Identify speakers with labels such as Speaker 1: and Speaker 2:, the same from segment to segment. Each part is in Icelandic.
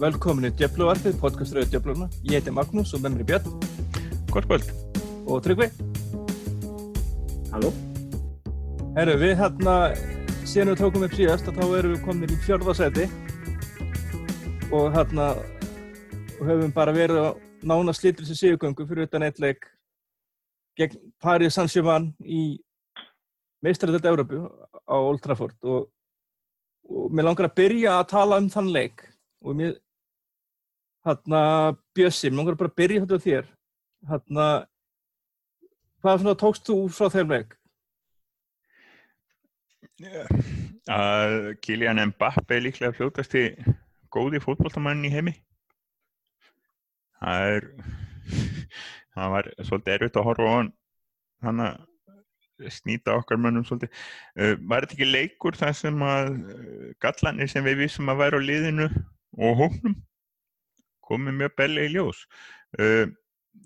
Speaker 1: Velkomin í Djöfluvarpið, podcasturöðu Djöfluna. Ég heiti Magnús og með mér er Björn
Speaker 2: Gott kvöld.
Speaker 1: og Tryggvi.
Speaker 3: Halló?
Speaker 1: Herru, við hérna, síðan við tókum upp síðast, að þá erum við komin í fjörðarsæti og hérna, og höfum bara verið á nána slítur sem sigugöngu fyrir utan eitt leik gegn Paris Saint-Germain í meistarættið Európu á Old Trafford og, og mér langar að byrja að tala um þann leik og mér, hérna, Bjössi, mér langar bara að byrja þetta á þér, hérna, hvað svona tókst þú frá þeim leik?
Speaker 2: Að Kylian Mbappe er líklega fljótast í góði fótballtamann í heimi. Það er, það var svolítið erfitt að horfa á hann, hann að snýta okkar mönnum svolítið. Uh, var þetta ekki leikur þar sem að uh, gallanir sem við vissum að væri á liðinu og hóknum komið mjög belli í ljós. Uh,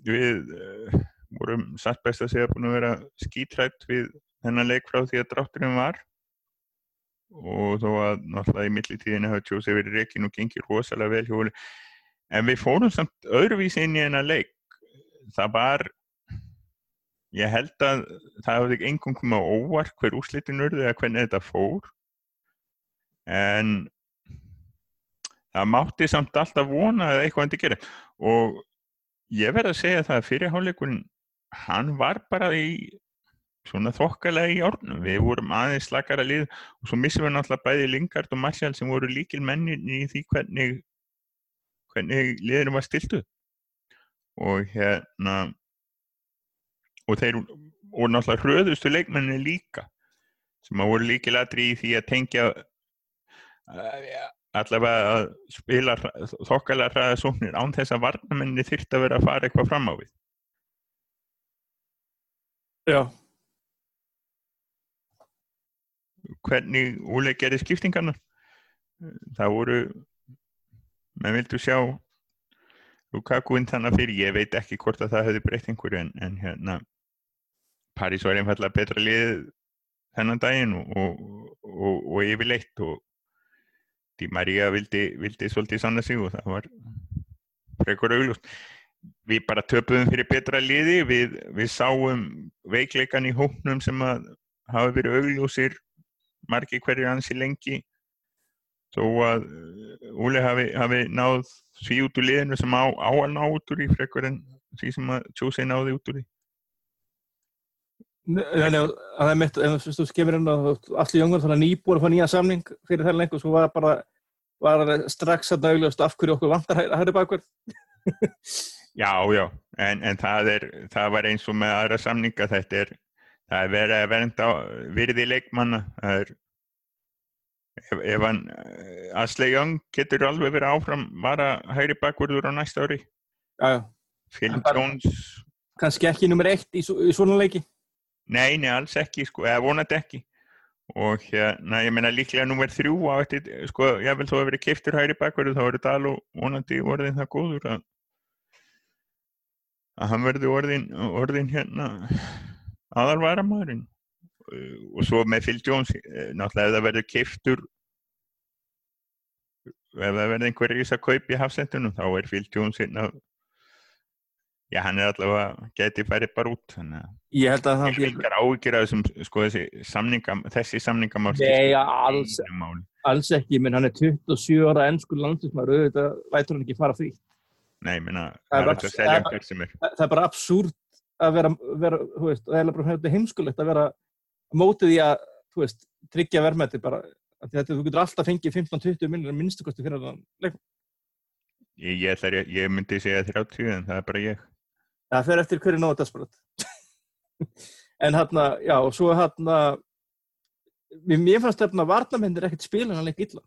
Speaker 2: við uh, vorum satt best að segja búin að vera skítrætt við þennan leik frá því að drátturinn var. Og þó að náttúrulega í millitíðinu hafa tjósið verið reikin og gengir rosalega vel hjóli en við fórum samt öðruvísi inn í þennan leik. Það var ég held að það ekki engum komið á óvart hver úrslitin urðu eða hvernig þetta fór. En það mátti samt alltaf vona að eitthvað endi gera og ég verð að segja það að fyrirháleikurinn hann var bara í svona þokkalega í ornum. Við vorum aðeins slakara lið og svo missum við náttúrulega bæði Lingard og Martial sem voru líkil mennin í því hvernig, hvernig liðinu var stiltuð. Og hérna, og þeir, og náttúrulega hröðustu leikmenni líka, sem að voru líkil aðri í því að tengja allavega að spila þokkalega hraða sóknir án þess að varnamenni þyrft að vera að fara eitthvað fram á við.
Speaker 1: Já.
Speaker 2: hvernig Úle gerði skiptingarna það voru maður vildu sjá Lukaku-inn þannig fyrir, ég veit ekki hvort að það hefði breytt einhverju en, en hérna París var einfallega betra lið þennan daginn og, og, og, og yfirleitt og Di Maria vildi, vildi svolítið sanna sig og það var frekur auglust við bara töpuðum fyrir betra liði við, við sáum veikleikan í hóknum sem að hafa verið augljósir margi hverjir hansi lengi. Þó að Úli hafi, hafi náð því út úr liðinu sem á, á að ná út úr í frekkur en því sem að tjósi náði út úr í
Speaker 1: Þannig að það er mitt, ef þú skemur inn á allir jóngur þannig að nýbúar fá nýja samning fyrir þær lengur, svo var bara var strax að nauðljóðast af hverju okkur vantar að hægri bakverð
Speaker 2: Já, já, en, en það, er, það var eins og með aðra samninga þetta er það er verið að vernda virði leikmanna það er ef, ef hann Asle Young getur alveg verið áfram var að hægri bakverður á næsta ári.
Speaker 1: Já, já.
Speaker 2: Phil Jones.
Speaker 1: kannski ekki nummer eitt í, í svona leiki
Speaker 2: nei, nei, alls ekki, sko, eða vonandi ekki. Og hérna, ég meina líklega nummer þrjú á eftir, sko, ég vil þó að verið keiftur hægri bakverður, þá verður Dalo vonandi orðin það góður að að hann verður orðin, orðin hérna aðalvaramæðurinn og svo með Phil Jones náttúrulega ef það verður keiftur ef það verður einhver rís að kaupa í hafsendunum þá er Phil Jones hérna já hann er allavega getið færið bara út þannig að
Speaker 1: ég held að það
Speaker 2: vil ágjur að þessum sko þessi samningam þessi samningamál
Speaker 1: Nei, alls, alls ekki, menn hann er 27 ára ennsku landismar auðvitað vætur hann ekki fara því
Speaker 2: Nei, menna, það, það,
Speaker 1: það, það er bara absúrt að vera, vera þú veist, það er bara heimskulegt að vera mótið í að, þú veist, tryggja verðmætti bara, þetta þú getur alltaf fengið 15-20 minnir minnstakosti fyrir.
Speaker 2: Ég, ég, ég, ég myndi segja 30 en það er bara ég.
Speaker 1: Það fer eftir hverju desperat. en hérna, já, og svo hérna, mér fannst þetta að varnamennir ekkert spila hann leik illa.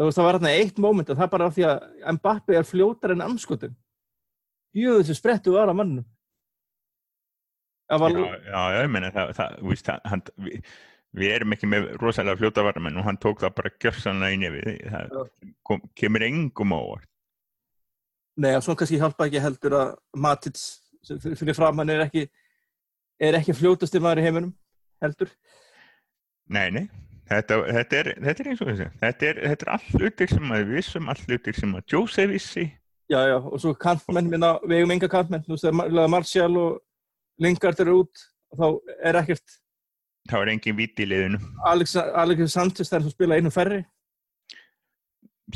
Speaker 1: Það var hérna eitt móment að það bara af því að Mbappi er fljótar en anskotum. Jú, þessu sprettu var að mannum.
Speaker 2: Var... Já, já, ég meina það, það, víst, hann, við, við erum ekki með rosalega fljóta varamenn og hann tók það bara gjörsanlega í nefið, það kom, kemur engum ávart.
Speaker 1: Nei, og svo kannski hjálpa ekki heldur að Matits fyrir fram hann er ekki er ekki fljótast í maður í heiminum heldur.
Speaker 2: Nei, nei, Þetta, þetta, er, þetta er eins og þessi. Þetta er, þetta er all hlutir sem að við vissum, all hlutir sem að Jose vissi.
Speaker 1: Já, já, og svo kantmenn minna, við eigum enga kantmenn, þú veist, þegar Marcial og Lingard eru út, þá er ekkert,
Speaker 2: Það var engin vít í liðinu.
Speaker 1: Alex, Alex Sanchez þær sem spila einu færri.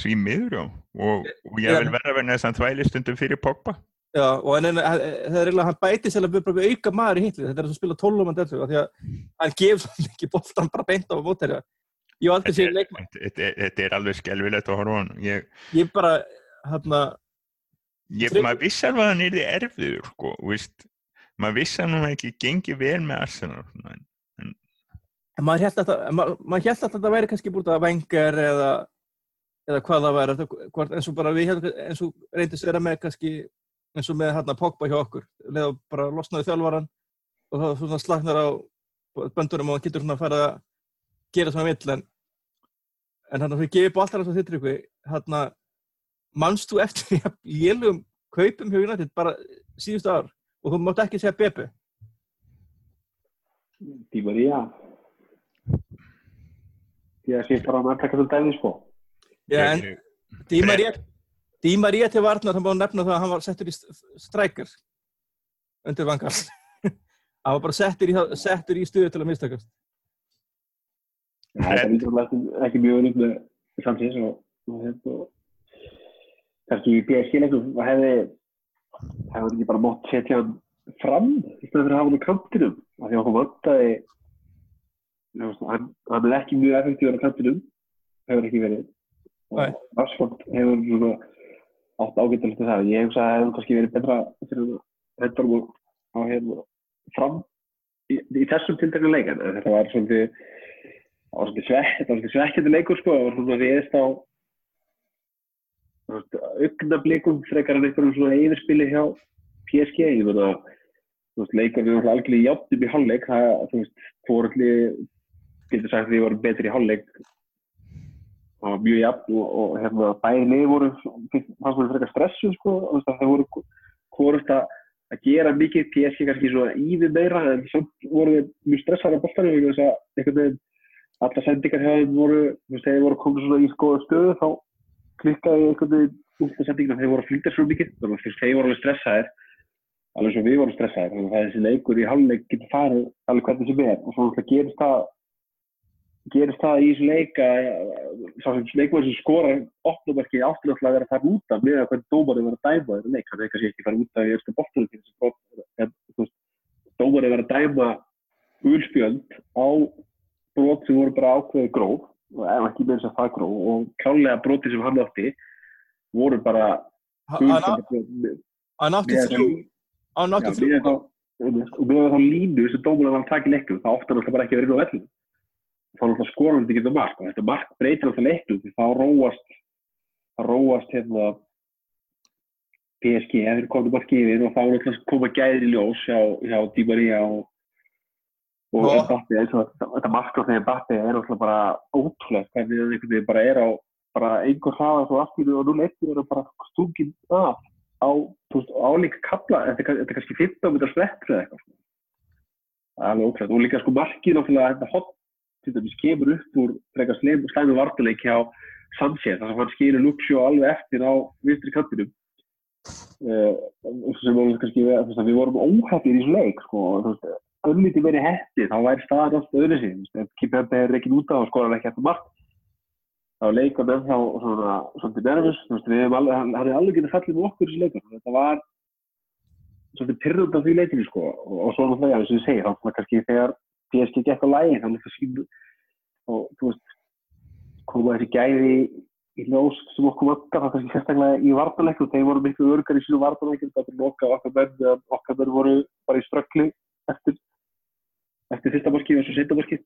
Speaker 2: Því miður. Og, og ég vil vera verið að þvæli stundum fyrir Pogba.
Speaker 1: Já, og en, en það er eiginlega, hann bæti sér að auka maður í hitlið, þetta er að spila 12 mann deltu, því að hann gefur svo mikið bóltan bara beint á. Ég aldrei séð leikmann.
Speaker 2: Þetta, er alveg skelvilegt að horfa hann. Ég,
Speaker 1: Ég bara, hérna,
Speaker 2: ég,
Speaker 1: Trygg-
Speaker 2: maður vissi alveg að hann er erfiður, sko, veist. Maður vissi að hann ekki gengi vel með Arsenal. en
Speaker 1: En maður held að að þetta væri kannski búin að vengar eða, eða hvað það væri, hvort, eins og bara við heldum, eins og reyndist vera með kannski, eins og með hérna Pogba hjá okkur, leða bara losnaði þjálfaran og það svona slagnar á böndunum og hann getur svona að fara að gera svona vill, en en hann fyrir gefið bóltar eins og þittur ykkur, hérna, manst þú eftir lélugum kaupum hjá United bara síðustu ár og þú mátt ekki segja Beppe.
Speaker 3: Di Maria. Því að sé bara að maður taka svo dæmi, sko.
Speaker 1: Já, en
Speaker 2: ég-
Speaker 1: Di Maria, til varnar, hann búið að nefna það að hann var settur í strækjar undir vangar. hann var bara settur í, settur í stuðu til að mistakast.
Speaker 3: Það er ekki, ekki mjög öðrugt með samsins og, og, hérna, kannski í PSG-leikum hefði hefði ekki bara mótt setja hann fram í stæðan fyrir að hafa hann á kantinum af því að þú veist, hann, hann er ekki mjög effektíður á kantinum hefur ekki verið Rashford hefur átt ágættilegt til það. Ég hugsa að það hefur kannski verið betra fyrir hendur á hérna fram í, í þessum tiltekna leik þetta var svolítið það var svolítið svekk, var svolítið svekkjandi leikur sko, það var svona viðist á augnablikum frekar en einhverjum svona yfirspili hjá PSG, ég þú veist, leikur við náttúrulega algjörlega játtum í hálfleik, það, þú veist, fóralli getur sagt að við vorum betri í hálfleik það var mjög jafn og, og hérna, bæði lið voru fannst voru frekar stressu sko, veist, það voru hvort að gera mikið PSG kannski svona ívið meira en samt voru við mjög stressaðar á boltanum vegna þess að einhvern veginn alla sendingar þeim voru, þú veist, þeir voru komið svona í skoða stöðu þá klikkaði einhvern veginn út af sendingina þeir voru að flýta svo mikið þannig að þeir voru alveg stressaðir alveg svo við vorum stressaðir þannig að þessi leikur í hálfleik getur farið alveg hvernig sem er og svo gerist það gerist það í þessu leik að sá sem leikmaður sem skorar opnumarki áttur náttúrulega að vera fara út af með að hvernig dómarið var að dæma þeirra leik þannig að kannski ekki fara út af í erstu bóttunum dómarið var að dæma gulspjöld á brot sem voru bara ákveði gróf og ef ekki með þess að það gróf og klálega broti sem hann átti voru bara
Speaker 1: Hann átti þrjú, hann átti þrjú.
Speaker 3: og með þá línu sem dómarinn var að taka átti hann alltaf bara ekki inn á vellinu. Þá náttúrulega skorar hann ekki þetta mark og þetta mark breytir alltaf leiknum því þá róast, þá róast hérna PSG eða þeir komið mark yfir og þá náttúrulega koma gæðir í ljós hjá, hjá Di Maria og, og og þetta, mark á þegar Mbappe er náttúrulega bara ótrúlega hvernig veginn bara er á bara einhver hraða svo aftur og 0-1 er hann bara stungin af á, álíka kapla, þetta er er kannski 15 metrar sprettur eða eitthvað. Það er alveg óklæmt. Og líka sko markið náttúrulega þetta hot, til dæmis, kemur upp úr frekar slæmu vartaleik hjá Sanchez, þar sem hann skilur Luxio alveg eftir á vinstri kantinum. Uh, sem var kannski, að við vorum óhættir í þessu leik, sko, öllítið verið hetti, þá væri staðan alltaf öðru veist, ef Kipembe er ekki út á og skorar ekki eftir mark, þá leikur hann ennþá svona, svolítið nervus, hann hefði alveg getið fallið með okkur í leikur, þetta var svolítið pyrrund af því leikinu, sko, og, og svo náttúrulega, eins og ég segi, þá svona kannski þegar PSG gekk á lægi, þá náttúrulega sín, og þú veist, koma þessi gæði í ljós sem okkur vantar, þá kannski sérstaklega í vartanleikum, þeir voru miklu örgar í sínu vartanleikum, það er loka okkar menn, okkar menn voru bara í ströggli eftir, eftir fyrsta marki og svo setja marki,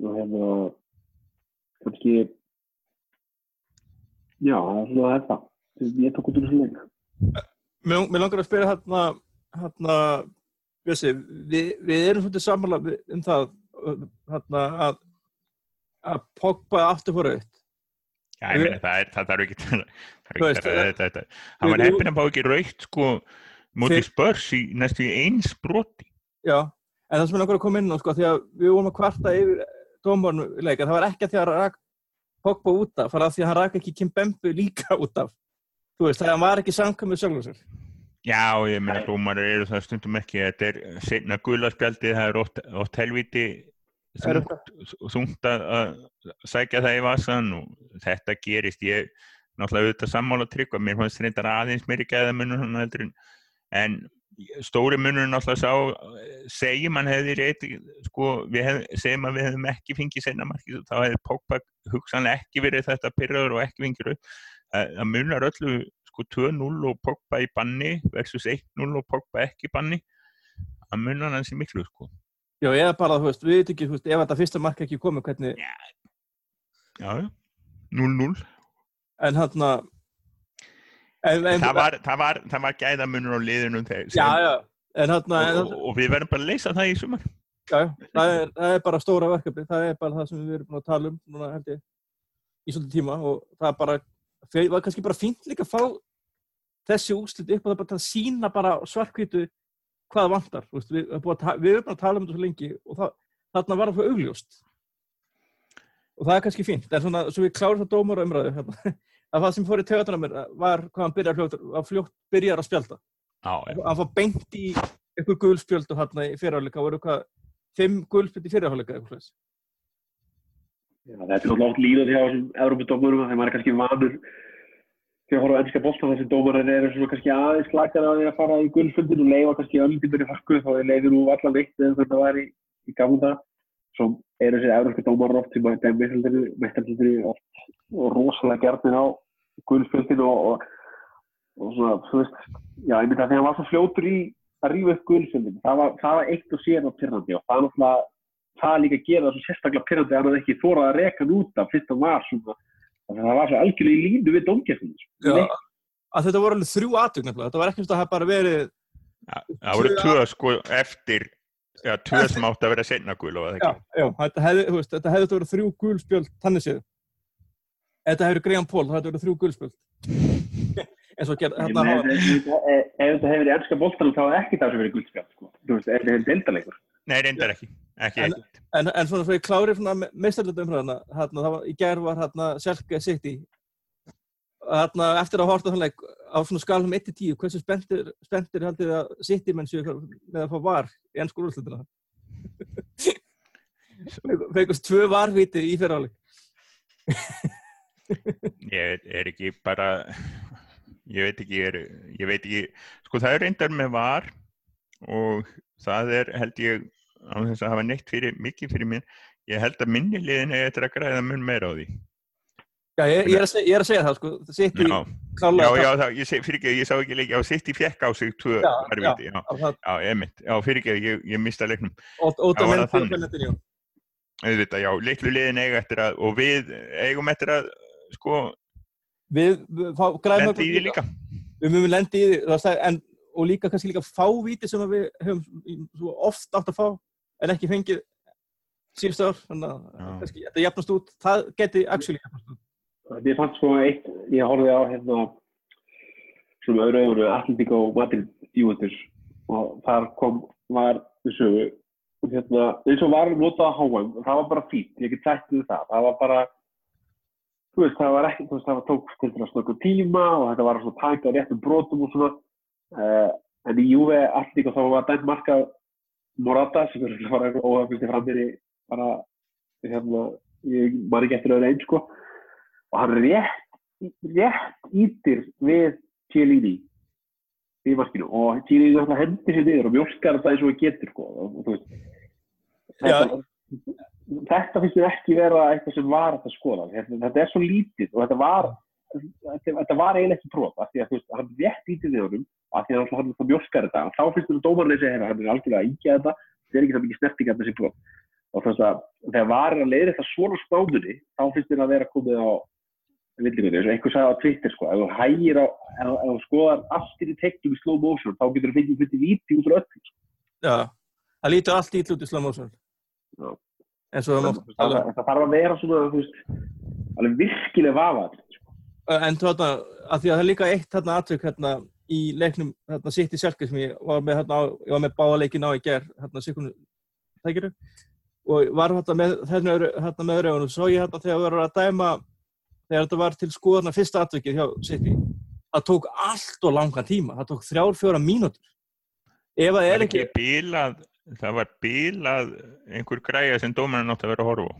Speaker 3: og hérna, kannski, Já, það er þetta. Ég tók út úr þessu leik.
Speaker 1: Mér langar að spyrja hérna, hérna, Bjössi, við, við erum svolítið sammála um það, hérna, að, að Pogba aftur fór aukt.
Speaker 2: Já, ég meina, það er, það þarf ekki það
Speaker 1: Þú
Speaker 2: ekki
Speaker 1: það-
Speaker 2: þetta. Hann var heppin að fá ekki raukt, sko,
Speaker 1: Þeir-
Speaker 2: spörs í næstu eins broti.
Speaker 1: Já, en það sem ég langar að koma inn á, sko, því að við vorum að kvarta yfir leik, en það var ekki að því að rak Pogba út af, það var að því að hann rak ekki Kim Bembu líka út af. Þú veist, það var ekki samkvæmið sjálfur sér.
Speaker 2: Já, ég meina dómarar eru það stundum ekki, þetta er setna gulaspjaldið, það er oft, oft helviti þungt, að sækja það í vasan og þetta gerist, ég náttúrulega auðvitað sammála tryggva, mér fannst reyndar aðeins gæðamunur hann heldur en, stóri munur náttúrulega sá, segjum hann hefði reynd, sko, hef, segjum að við hefðum ekki fengið senna markið, þá hefði Pogba hugsanlega ekki verið þetta pyrraður og ekki fengið það það munar öllu sko 2-0 og Pogba í banni versus 1-0 og Pogba ekki í banni það munar hans í miklu sko.
Speaker 1: Já, eða bara, þú veist, við veitum ekki, þú veist, ef þetta fyrsta mark ekki komið, hvernig,
Speaker 2: já, já, 0-0
Speaker 1: en hann að, en, en,
Speaker 2: það var, það var, það var gæðamunur á liðunum þegar
Speaker 1: já, já, en hann að,
Speaker 2: og, og við verðum bara að leysa það í sumar.
Speaker 1: Já, það er, það er bara stóra verkefni, það er bara það sem við erum búin að tala um núna í svolítið tíma og það er bara, það var kannski bara fínt líka að fá þessi úrslit upp og það er bara að sína bara svartkvítu hvað vantar, veist, við, erum búin að tala um þetta svo lengi og það, þarna var það fyrir augljóst. Og það er kannski fínt, en svona, svo við klárum það dómar umræðu, hérna, að það sem fór í tegatunum mér var hvað hann byrjar fljótt, að fljótt byrjar að spjálta
Speaker 2: já, já,
Speaker 1: hann fór beint í eitthvað gulspjöld og hann í fyrirháleika voru hvað fimm gulspjöld í fyrirháleika eitthvað.
Speaker 3: Já, þetta er náttúrulega oft líðað hjá þessum Európa-dómurum þegar maður er kannski vanur þegar að horfa á ennska bolta þessi dómarar eru svona kannski aðeins slakar að þeirra fara í gullfundin og leifa kannski öllum í farku þá er leiðir nú allan veitt eða þetta var í, dag svo eru þessi európska dómarar oft sem að dæmi meðstændinu oft og rosalega gerðin á gullfundin og, og, og svona, þú veist já, ég myndi að þegar hann var svo fljótur í að rífa upp gullfundin, það var, það var eitt og sér á pyrrandi og það er náttúrulega það líka gera það svo sérstaklega pyrrandi að hann ekki þórað að reka hann út af fyrst og var svona þannig að það var svo algjörlega í línu við dómgæstunum
Speaker 1: Já, að þetta voru alveg þrjú aðtök nefnilega, þetta var ekki að það hafa bara verið,
Speaker 2: já, það voru tvö sko eftir já, tvö sem átti að vera senna gul og það
Speaker 1: já,
Speaker 2: ekki
Speaker 1: já, þetta hefði, þetta hefði verið þrjú gulspjöld, þannig séð. Þetta Graham Paul, það hefði verið þrjú gulspjöld. en svo gerð,
Speaker 3: ef
Speaker 1: þetta hafa,
Speaker 3: ef þetta hefur verið ennska boltanum þá er ekki það sem verið guldspjall sko. þetta hefur
Speaker 2: nei, reyndar ekki, ekki
Speaker 1: En- en, en svona svo ég klári það var, í gerð var hérna Selke City, hérna, eftir að horta þannig á svona skalum 1-10, hversu spenntir, spenntir haldið að City menn séu með að fá var í ennsku úrslutina? Fengast tvö varviti í fyriráleik.
Speaker 2: ég er ekki bara ég veit ekki, er, ég veit ekki sko það er reyndar með var og það er held ég á þess að hafa neitt fyrir, mikið fyrir mér. Ég held að minni liðin er eftir að græða mun meira á því.
Speaker 1: Já, ég, ég, er að segja, ég er að segja það, sko,
Speaker 2: já, já,
Speaker 1: klálega
Speaker 2: já það, ég fyrir ekki, ég sá ekki leiki á sitt í fjekk á sig tvö
Speaker 1: Já,
Speaker 2: varviti, já,
Speaker 1: það,
Speaker 2: já, emitt, já, fyrir ekki ég, ég mista leiknum,
Speaker 1: óta
Speaker 2: Já, það þannig?
Speaker 1: Fernandinho.
Speaker 2: auðvitað, já, litlu liðin eiga eftir að, og við eigum eftir að sko,
Speaker 1: Við, við græðum
Speaker 2: í því líka.
Speaker 1: Við munum lendi í því, það sagði, en, og líka kannski líka fá víti sem við höfum í- svo oft átt að fá, en ekki fengið síðustu ár, þannig að kannski, þetta jafnast út, það geti actually jafnast út.
Speaker 3: ég fannst sko eitt, ég horfði á hérna svona öðru öðru Atlético Madrid Juventus. Og þar kom, var þessu hérna, eins og var notað á HM það var bara fínt, ég get sagt við það. Það var bara þú veist, það var ekki, þú veist, það var tók til þess að snöggu tíma og þetta var svona tæk á réttum brotum og svona. Uh, en í Juve Atlético þá var dæmt marka Morata sem er bara óhafnist í framfyrir bara hérna, ég man ekki eftir öðru einn sko. Og hann rétt, rétt ítir við Chiellini í markinu og Chiellini hendir sér niður og mjölkar þetta eins og það getur sko. og, og, þetta, þetta finnst mér ekki vera eitthvað sem var að skoða. Þetta, þetta er svo lítið og þetta var þetta, var eiginlega ekki próf af því að þú veist, hann rétt ítið við honum af því að hann náttúrulega mjölkar þetta. Og þá finnst mér dómarlega segja hérna, hann er algjörlega að íkja þetta þetta er ekki það mikið snertingar þessi próf og þú veist að þegar var að leiða þetta svona spámunni þá finnst mér að vera komið á villingunni, eins og einhver sagði á Twitter sko, ef þú hægir á, ef þú skoðar aftur í teknum í slow motion, þá getur þú fengið fyrir víti út
Speaker 1: En
Speaker 3: það,
Speaker 1: það
Speaker 3: það, það
Speaker 1: þarna, að því að það er líka eitt þarna atvik hérna í leiknum hérna sitt í sjálfgeir sem ég var með hérna á, ég var með báleikin á í ger hérna sikkunum tækiru og var hérna með hérna, hérna með öðru og svo ég hérna þegar við varum að dæma þegar þetta var til skoðana fyrsta atvikið hjá City það tók allt og langan tíma. Það tók þrjár, fjóra mínútur. Ef það
Speaker 2: Það
Speaker 1: er ekki
Speaker 2: bílað, það var bílað einhver græja sem dómarinn átti að vera að horfa á.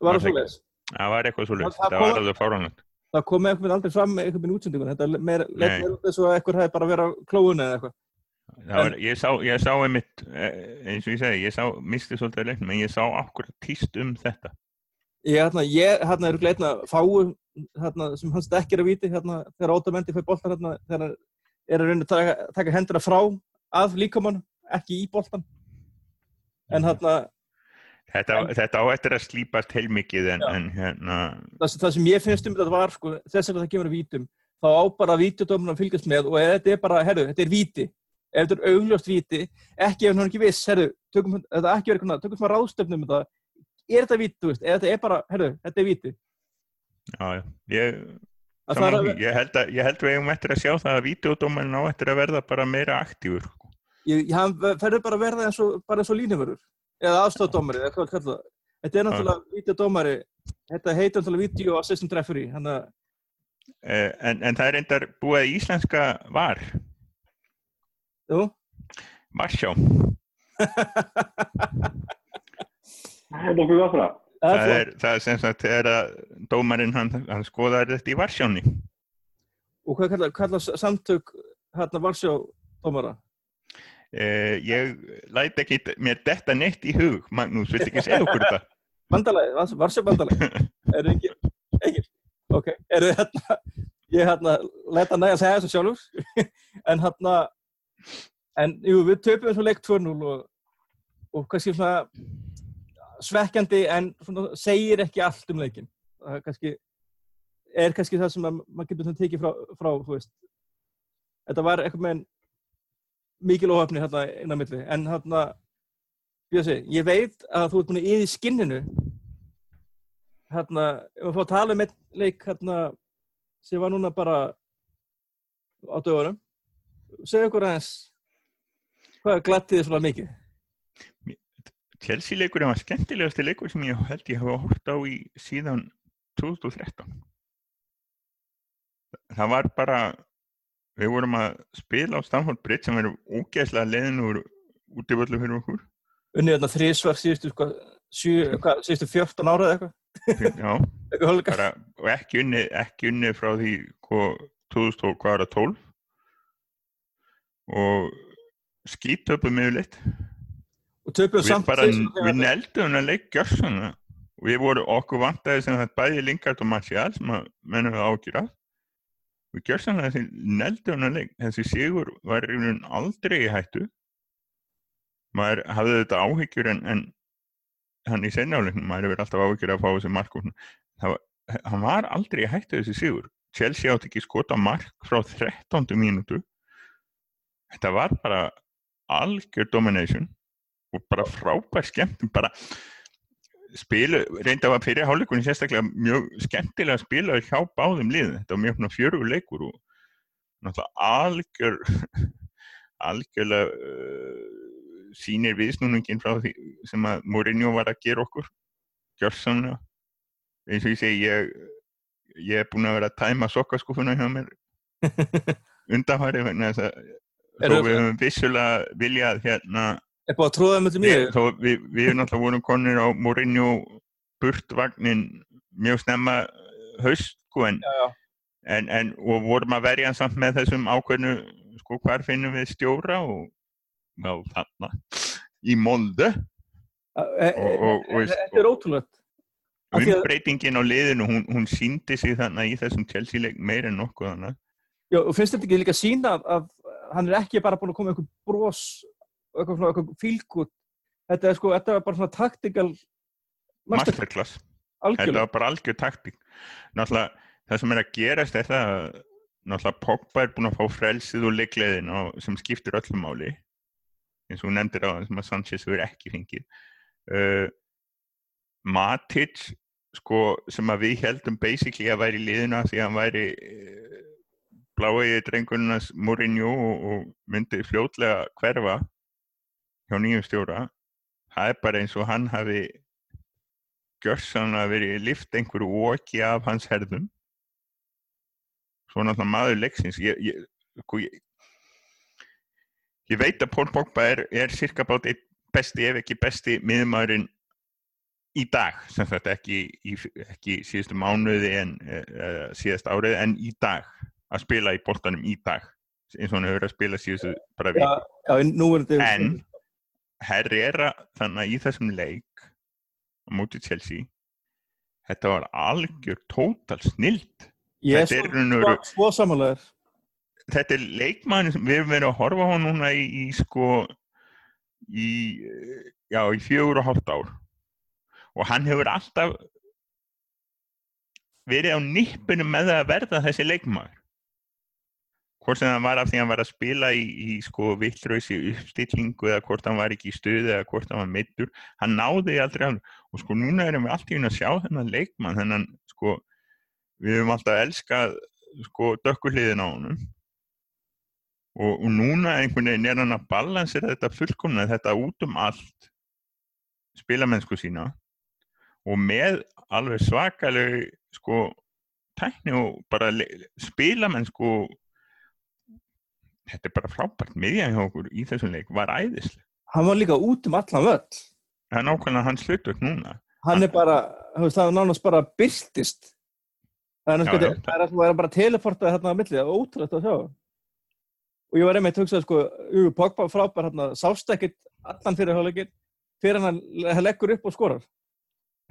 Speaker 1: var
Speaker 2: var
Speaker 1: það
Speaker 2: það Það var eitthvað svo
Speaker 1: Það- það
Speaker 2: það var alveg fáránlegt.
Speaker 1: Það kom einhvern veginn aldrei fram með einhvern veginn útsendingun þetta meira út og að einhver hefði bara verið á klóinu eða eitthvað.
Speaker 2: Var, ég, sá, ég sá einmitt, eh, eins og ég segi, ég sá, misti svolítið leiknum, en ég sá okkur týst um þetta.
Speaker 1: ég hérna, ég hérna er gleitna fáu hérna sem hans dekkir að víti hérna þegar ótamendi fyrir boltan hérna þegar er að reyna að taka, taka hendina frá af líkamann, ekki í boltan en hérna
Speaker 2: Þetta,
Speaker 1: En-
Speaker 2: þetta á eftir að slípast heilmikið en, en hérna,
Speaker 1: það, það sem ég finnst um þetta var sko, þess að það kemur að vítum þá á bara vítudómurinn að fylgjast með og þetta er bara, herru, þetta er víti. Ef þetta er augljóst víti, ekki ef hann er ekki viss herru, tökum þetta ekki verið tökum svona ráðstöfnum um þetta. Er þetta víti, þú veist, ef þetta er bara, herru, þetta er víti.
Speaker 2: Já, já, ég,
Speaker 1: það
Speaker 2: saman því,
Speaker 1: að,
Speaker 2: ég, held að, ég held við eigum eftir að sjá það að vídeodómarinn á eftir að verða bara meira aktífur.
Speaker 1: ég, ég, hann ferður bara að verða eins og, bara eins og línumörur eða afstofdómari, eða hvað kalla það þetta er náttúrulega vítudómari þetta heitir náttúrulega video assistant referee hann að,
Speaker 2: Eh, en, en það er reyndar búið að íslenska var,
Speaker 1: jú.
Speaker 2: Varsjá.
Speaker 3: Það er nokkuð gott það.
Speaker 1: er
Speaker 2: er, það er sem sagt þegar að dómarinn hann, hann skoðar þetta í Varsjóni.
Speaker 1: og hvað kalla, kalla samtök hérna Varsjá dómara
Speaker 2: Eh, ég læt ekki mér detta neitt í hug, Magnús, viltu ekki segja okkur þetta?
Speaker 1: bandalagi, Varsjá bandalagi er það ekki, ekki ok, er það hérna ég hérna, leta næja að segja þessu sjálfur. En hérna en jú, við töpum svo leik 2-0 og, og kannski svona svekkjandi en svona segir ekki allt um leikin það er kannski er kannski það sem að, maður getur svona tekið frá, frá þú veist. Þetta var eitthvað með mikil óhafni hérna inn á milli. En hérna Bjössi, ég veit að þú ert búin að yfir skinninu. Hérna, ef við fá að tala um einn leik hérna, sem var núna bara á dögunum segja okkur aðeins hvað glattið þið svona mikið?
Speaker 2: Chelsea leikurinn var skemmtilegasti leikur sem ég held ég hafa hort á í síðan 2013. Það var bara, við vorum að spila á Stamford Bridge sem verður ógeðslega leiðin úr útivöldu fyrir okkur.
Speaker 1: unnið þarna þrísvar síðustu sko, síðustu 14 ára eða eitthvað?
Speaker 2: Bara, og ekki unni, ekki unni frá því hvað, 2000 og hvað var það 12 og skítöpum yfirleitt við
Speaker 1: samt
Speaker 2: bara, við neldum hann að leik gjörsana og við vorum okkur vantaði sem þetta bæði Lingard og Martial sem að mennum við ágjur af við gjörsana þessi neldum hann að leik þessi sigur var aldrei í hættu. Maður hafði þetta áhyggjur en, en hann í senjáleiknum, maður hefur alltaf áhyggjur að fá þessi markum það var, hann var aldrei í hættu þessi sigur. Chelsea átti ekki skota mark frá 13. mínútu. Þetta var bara algjör domination og bara frábær skemmtum bara spilu, reynda var fyrir hálfleikunni sérstaklega mjög skemmtilega að spila hjá báðum liðum, þetta var mjög fjörugur leikur og náttúrulega algjör algjörlega uh, sýnir viðsnúningin frá því sem að Mourinho var að gera okkur gjörsamlega. Eins og ég segi ég, ég er búin að vera að tæma sokkaskúfuna hjá mér undanfæri vegna þess að þó
Speaker 1: Eru-
Speaker 2: við höfum vissulega viljað hérna
Speaker 1: er búið að tróða með þetta
Speaker 2: Við,
Speaker 1: mjög
Speaker 2: við, við náttúrulega vorum konir á Mourinho burtvagnin mjög snemma haust sko, en,
Speaker 1: já, já.
Speaker 2: en, en, og vorum að verja samt með þessum ákveðnu sko hvar finnum við stjóra og já þarna í moldu
Speaker 1: E- e-
Speaker 2: og-
Speaker 1: þetta er að-
Speaker 2: umbreytingin á liðinu, hún, hún síndi sig þannig í þessum Chelsea leik meir en nokkuð annað.
Speaker 1: Já, og finnst þetta ekki líka sína að, að hann er ekki bara búin að koma bros og eitthvað svona eitthvað fílgút þetta er sko, þetta er bara svona taktikal
Speaker 2: masterclass, þetta
Speaker 1: algjörlega.
Speaker 2: Var bara algjör taktík. Náttúrulega það sem er að gerast er það að náttúrulega Pogba er búin að fá frelsið og leikleðin sem skiptir öllum máli. Eins og hún nefndir á það sem að Sanchez verður ekki fengið. Uh, Matic sko sem að við heldum basically að væri í liðina því að hann væri uh, bláiði drengurnas Mourinho og, og myndi fljótlega hverfa hjá nýjum stjóra það er bara eins og hann hafi gjörsanlega verið lift einhverju oki af hans herðum. Svo náttúrulega maður leiksins ég, ég, sko, ég, ég veit að Pól Pogba er, er cirka bát einn besti ef ekki besti miðumæðurinn í dag, sem þetta ekki, ekki síðustu mánuði en uh, síðast árið en í dag að spila í bóltanum í dag eins og hann hefur að spila síðustu bara við
Speaker 1: er þetta
Speaker 2: en Herrera þannig að í þessum leik á móti Chelsea. Þetta var algjör tótal snild
Speaker 1: ég er
Speaker 2: þetta er og
Speaker 1: svo, svo
Speaker 2: þetta er leikmann sem við erum verið að horfa á hann núna í, í sko í, já, í fjögur og hálft ár. Og hann hefur alltaf verið á nippinu með að verða þessi leikmaður hvort sem það var af því að hann var að spila í, í sko vittlausi uppstillingu eða hvort hann var ekki í stuði eða hvort hann var meittur hann náði aldrei alveg. Og sko núna erum við allt í hún að sjá þennan leikmann þennan sko við höfum alltaf elskað sko dökkuhliðin á honum. Og, og núna einhvern veginn er hann að balansera þetta fullkomna þetta út um allt spilamennsku sína. Og með alveg svakaleg sko tækni og bara spilamennsku þetta er bara frábært miðjan hjá okkur í þessum leik var æðislega
Speaker 1: hann var líka út um allan völl.
Speaker 2: Það er nákvæmlega hans hlutverk núna.
Speaker 1: Hann er bara, veist, það er nánast bara byrtist. Það er
Speaker 2: Já,
Speaker 1: náttúrulega,
Speaker 2: já.
Speaker 1: það er að er bara teleportað hérna á milli, það er ótrúlegt að sjá. Og ég var einmitt að hugsa sko, Ugu Pogba frábær hérna, sást ekkert allan fyrir hálfleikir fyrir hann hann leggur upp og skorar.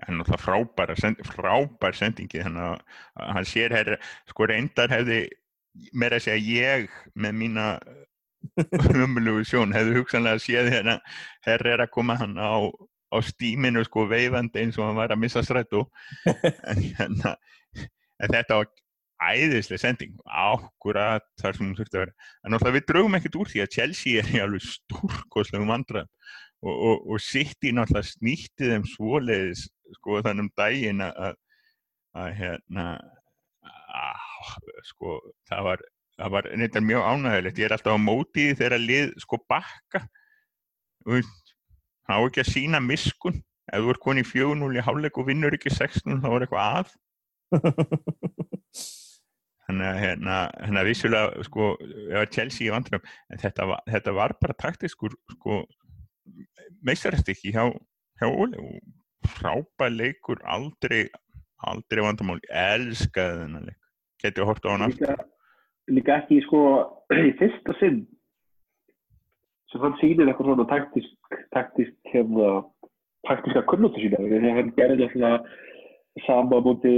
Speaker 2: Hann er náttúrulega frábær, send, frábær sendingi að að hann sér herri, sko reyndar hefði meira að segja ég með mína umlugu sjón hefði hugsanlega séð hérna herri er að koma hann á, á stíminu sko veifandi eins og hann var að missa strættu en, hérna, en þetta var æðislega sending. Ákkurat þar sem hún þurfti að vera. En náttúrulega við draugum ekkert úr því að Chelsea er í alveg stórkoslegum vandræðum. Og, og, og City náttúrulega snýtti þeim svoleiðis sko þannig um daginn að, hérna sko það var var neitt mjög ánægilegt ég er alltaf á móti því þegar lið sko bakka. Þú veist, það á ekki að sína miskun. Ef þú er koni í 4-0 í hálfleik og vinnur ekki 6-0 þá er eitthvað að. Þannig að hérna, hérna vissulega sko, ef að Chelsea í vandrum en þetta var, þetta var bara taktiskur sko, meistarastikki hjá, hjá Óli og frábær leikur aldrei, aldrei vandamál. Elskaði þennan leik getið að horta á hann aftur.
Speaker 3: Líka, líka ekki sko í fyrsta sinn sem hann sýnir eitthvað svona taktisk taktisk hefða taktiska kunnóttu sína þegar hann gerði alltaf sama múti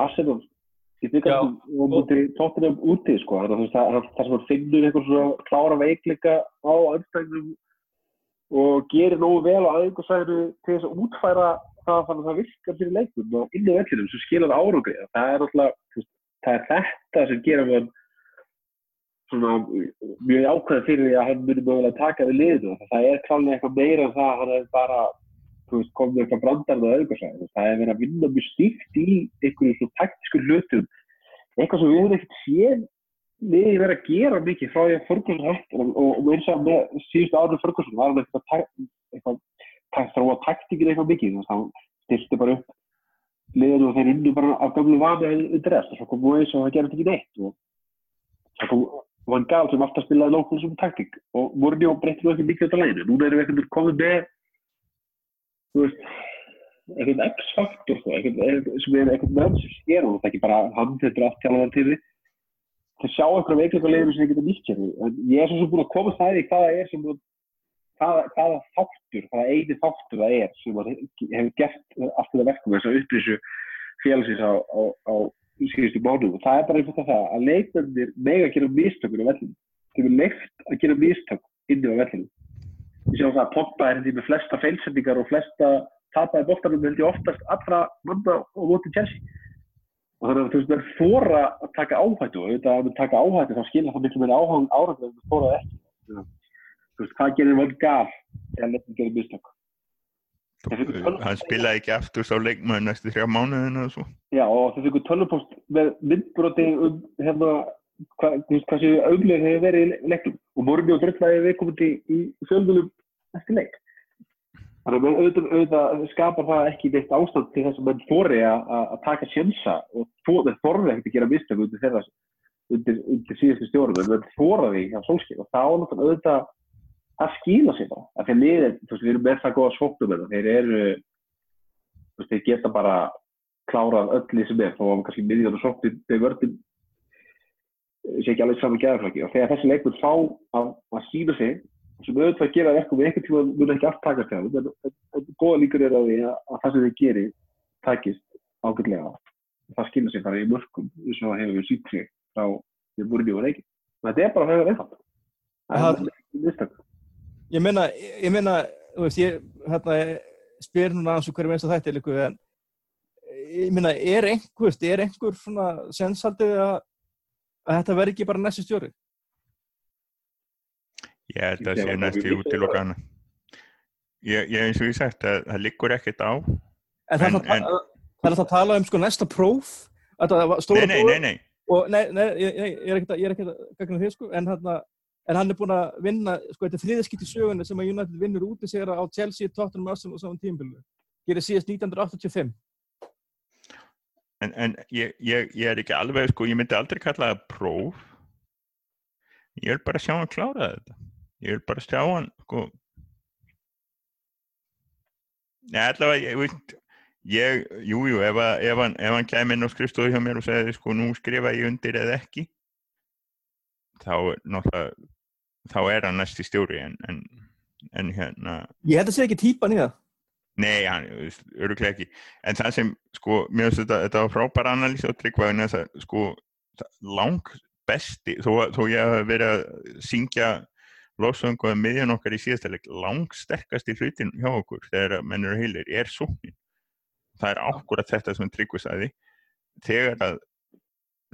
Speaker 3: Arsenal. Í byggjum og múti tóttunum úti sko þannig að það það sem hann finnur eitthvað svona klára veikleika á anstæðnum og gerir nógu vel á aðeinkarsæðinu til þess að útfæra það þannig að það virkar fyrir leikum og inn á vellinum sem skilar árangri. Það er alltaf, það er þetta sem gerir hann svona mjög ákveðið fyrir því að hann muni mögulega taka við liðinu. Það er klálega eitthvað meira en það að hann er bara komið eitthvað brandarinn á auðgarsæð það er verið að vinna mjög stíkt í einhverju svona taktísku hlutum. Eitthvað sem við hefum ekkert séð við verið að gera mikið frá því að Ferguson hættir og, og, og eins og með síðustu árið Ferguson var hann eitthvað, tak- eitthvað tak, þróa taktíkin eitthvað mikið. Þannig að hann styrsti bara upp liðinu og þeir unnu bara af gamlu vani undir rest og svo kom Moyes og það gerði ekki neitt og svo kom Van Gaal sem alltaf spilaði nákvæmlega svona taktík og Mourinho breytti nú ekki mikið af læginu núna erum við ekkert komið með þú veist eitthvað X-faktor sko, sem er með sem sker og það er ekki bara hann þetta er allt tjálaðar til því til að sjá eitthvað veikleika leiðinu sem þið geta nýtt sér en ég er svo sem búin að koma það í hvaða er sem hvaða, hvaða þáttur, hvaða eini þáttur það er sem að hefur gert allt þetta verkum þess að upplýsu félagsins á, á, á síðustu mánu og það er bara einhvern veginn það að leikmennir mega að gera mistökur á vellinu þeim er leift að gera mistök inni á vellinu við sjáum það að Pogba er hindi með flesta feilsendingar og flesta tapaði bóttanum held ég oftast allra manna og móti Chelsea. Og þannig að þú veist, það er fóra að taka áhættu og auðvitað að við taka áhættu þá skilja það miklu meira áhættu áhættu veist, hvað gerir Van Gaal eða leikmenn gerir mistök?
Speaker 2: Hann spilaði ekki aftur sá leikmaður næstu þrjá mánuðinu og svo.
Speaker 3: Já, og þau fengur tölvupost með myndbroti um veist, hvað séu auðlega hefur verið í leiknum. Og morgunni og dröflaði við komandi í fjölmjölum eftir leik. Þannig að auðvitað, auðvitað skapar það ekki neitt ástand til þess að menn þóri að taka sjensa og þeir þorri ekkert að gera mistök undir undir, undir síðustu stjórnum. En þóra því hjá sólskip og þá náttúrulega auðvitað það skýla sér bara. Af því að liðin, þú veist, við erum með það góða svoknum en þeir eru þú veist, þeir geta bara klárað öll því sem er. Þó að kannski miðjan og svoknum þeir vörðin sé ekki alveg saman gæðarflaki og þegar þessi leikur fá að, að sína sig sem auðvitað gera eitthvað við eitthvað tíma mun ekki allt takast þeim, en, góða líkur er á því að, að það sem þeir geri takist ágætlega. Það skilja sig bara í mörgum eins og hefur við sýtt sig frá því búrinu og reikin og þetta er bara höfður einfalt. Það
Speaker 1: Það-
Speaker 3: er mistök
Speaker 1: Ég meina, ég meina, þú veist, ég hérna, spyr núna aðeins og hverju minnst að þetta er líku, en ég meina, er einhver, er einhver svona sensaldið að, að þetta verði ekki bara næstu stjóri?
Speaker 2: Ég held að
Speaker 3: Ég
Speaker 2: sé
Speaker 3: var
Speaker 2: næst í útilokana. Ég, ég eins og ég sagt að það liggur ekkert á.
Speaker 1: En það er
Speaker 2: En-
Speaker 1: alltaf það er að tala um sko næsta próf, að það var stóra
Speaker 2: Nei, nei,
Speaker 1: próf,
Speaker 2: nei, nei.
Speaker 1: og nei, nei, ég, ég ég er ekkert að, ég er ekkert að gagna því, sko, en hann, en hann er búinn að vinna, sko, þetta er þriðaskipt í sögunni sem að United vinnur úti sigra á Chelsea, Tottenham, Arsenal og saman tímabilinu. Gerir síðast 1985.
Speaker 2: En, en ég, ég, ég er ekki alveg, sko, ég myndi aldrei kalla það próf. Ég vil bara sjá hann klára þetta. Ég vil bara sjá hann, sko. Nei, allavega, ég veit, ég, jú, jú, ef, ef hann, hann kæmi inn á skrifstofu hjá mér og segði, sko, nú skrifa ég undir eða ekki, þá, er náttúrulega, þá er hann næsti stjóri, en, en, en hérna,
Speaker 1: Ég held að segja ekki típan í það.
Speaker 2: Nei, hann, öruglega ekki. En það sem, sko, mér finnst þetta, þetta var frábæra analýs á tryggvæðin að, sko, það- lang besti, þó, þó ég hef verið að syngja lofsöngu að miðjan okkar í síðastaleg, lang sterkasti hlutin hjá okkur þegar að menn eru heilir er sóknin. Það er ákvörða þetta sem tryggvæð sagði. Þegar að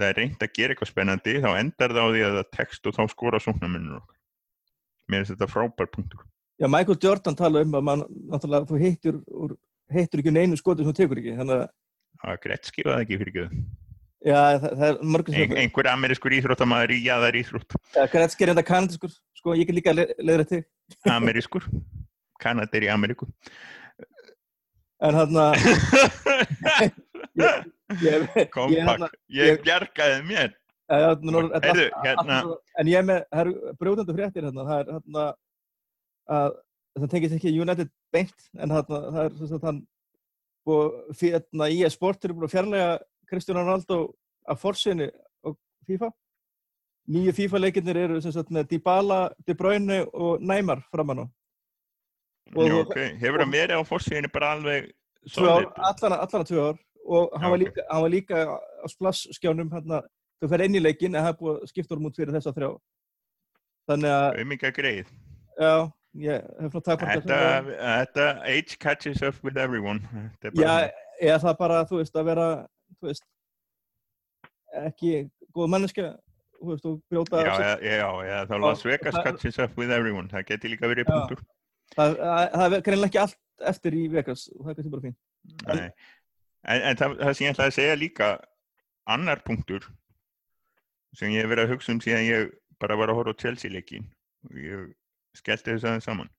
Speaker 2: það er reynd að gera eitthvað spennandi, þá endar það á því að það tekst og þá skora sóknarmennur okkar. Mér finnst þetta frábær punktur.
Speaker 1: Já, Michael Jordan tala um að mann, náttúrulega, þú hittur, úr, hittur ekki neinu skoti sem þú tekur ekki. Þannig að,
Speaker 2: Það er greitt skifaði ekki fyrir göðu.
Speaker 1: já, það, það er mörgum
Speaker 2: Ein, einhver amerískur íþróttamaður í jaðar íþrótt
Speaker 1: Ja, Gretzky er enda kanadiskur, sko, ég get líka le leiðra til.
Speaker 2: amerískur Kanadar í Ameríku
Speaker 1: En hann að,
Speaker 2: kompakt, ég- bjargaði mér Hérna-
Speaker 1: En ég með, það eru brjóðandi fréttir hérna, það er hérna að það tengist ekki United beint, en hérna, það er að hann og hérna í sport eru búin að fjarlæga Kristján Ronaldo af forsynni og FIFA. Nýju FIFA-leikinnir eru sem sagt með Dybala, De Bruyne og Neymar framann á. Og-
Speaker 2: Jú, okay. hefur hann verið á fórsíðinu bara alveg
Speaker 1: allan, allan tvö ár og hann, var
Speaker 2: ok.
Speaker 1: líka, hann var líka á splass-skjánum hérna, þú fer inn í leikin en það er búið að skipta honum út fyrir þessa þrjá. Þannig að,
Speaker 2: auðvitað greið
Speaker 1: já, ég hef frá takmarka
Speaker 2: þetta, þetta age catches up with everyone. Er
Speaker 1: Já, eða það bara, þú veist, að vera, veist, ekki góð manneskja, þú veist, og brjóta
Speaker 2: já, já, já, já, þá Las Vegas catches up with everyone. Það geti líka verið punktur.
Speaker 1: Það, það, það er greinlega ekki allt eftir í Vegas og það kannski bara fín.
Speaker 2: En, en það, það sem ég ætlaði að segja líka annar punktur sem ég hef verið að hugsa um síðan ég bara var að horfa á Chelsea leikin og ég skellti þess aðeins saman.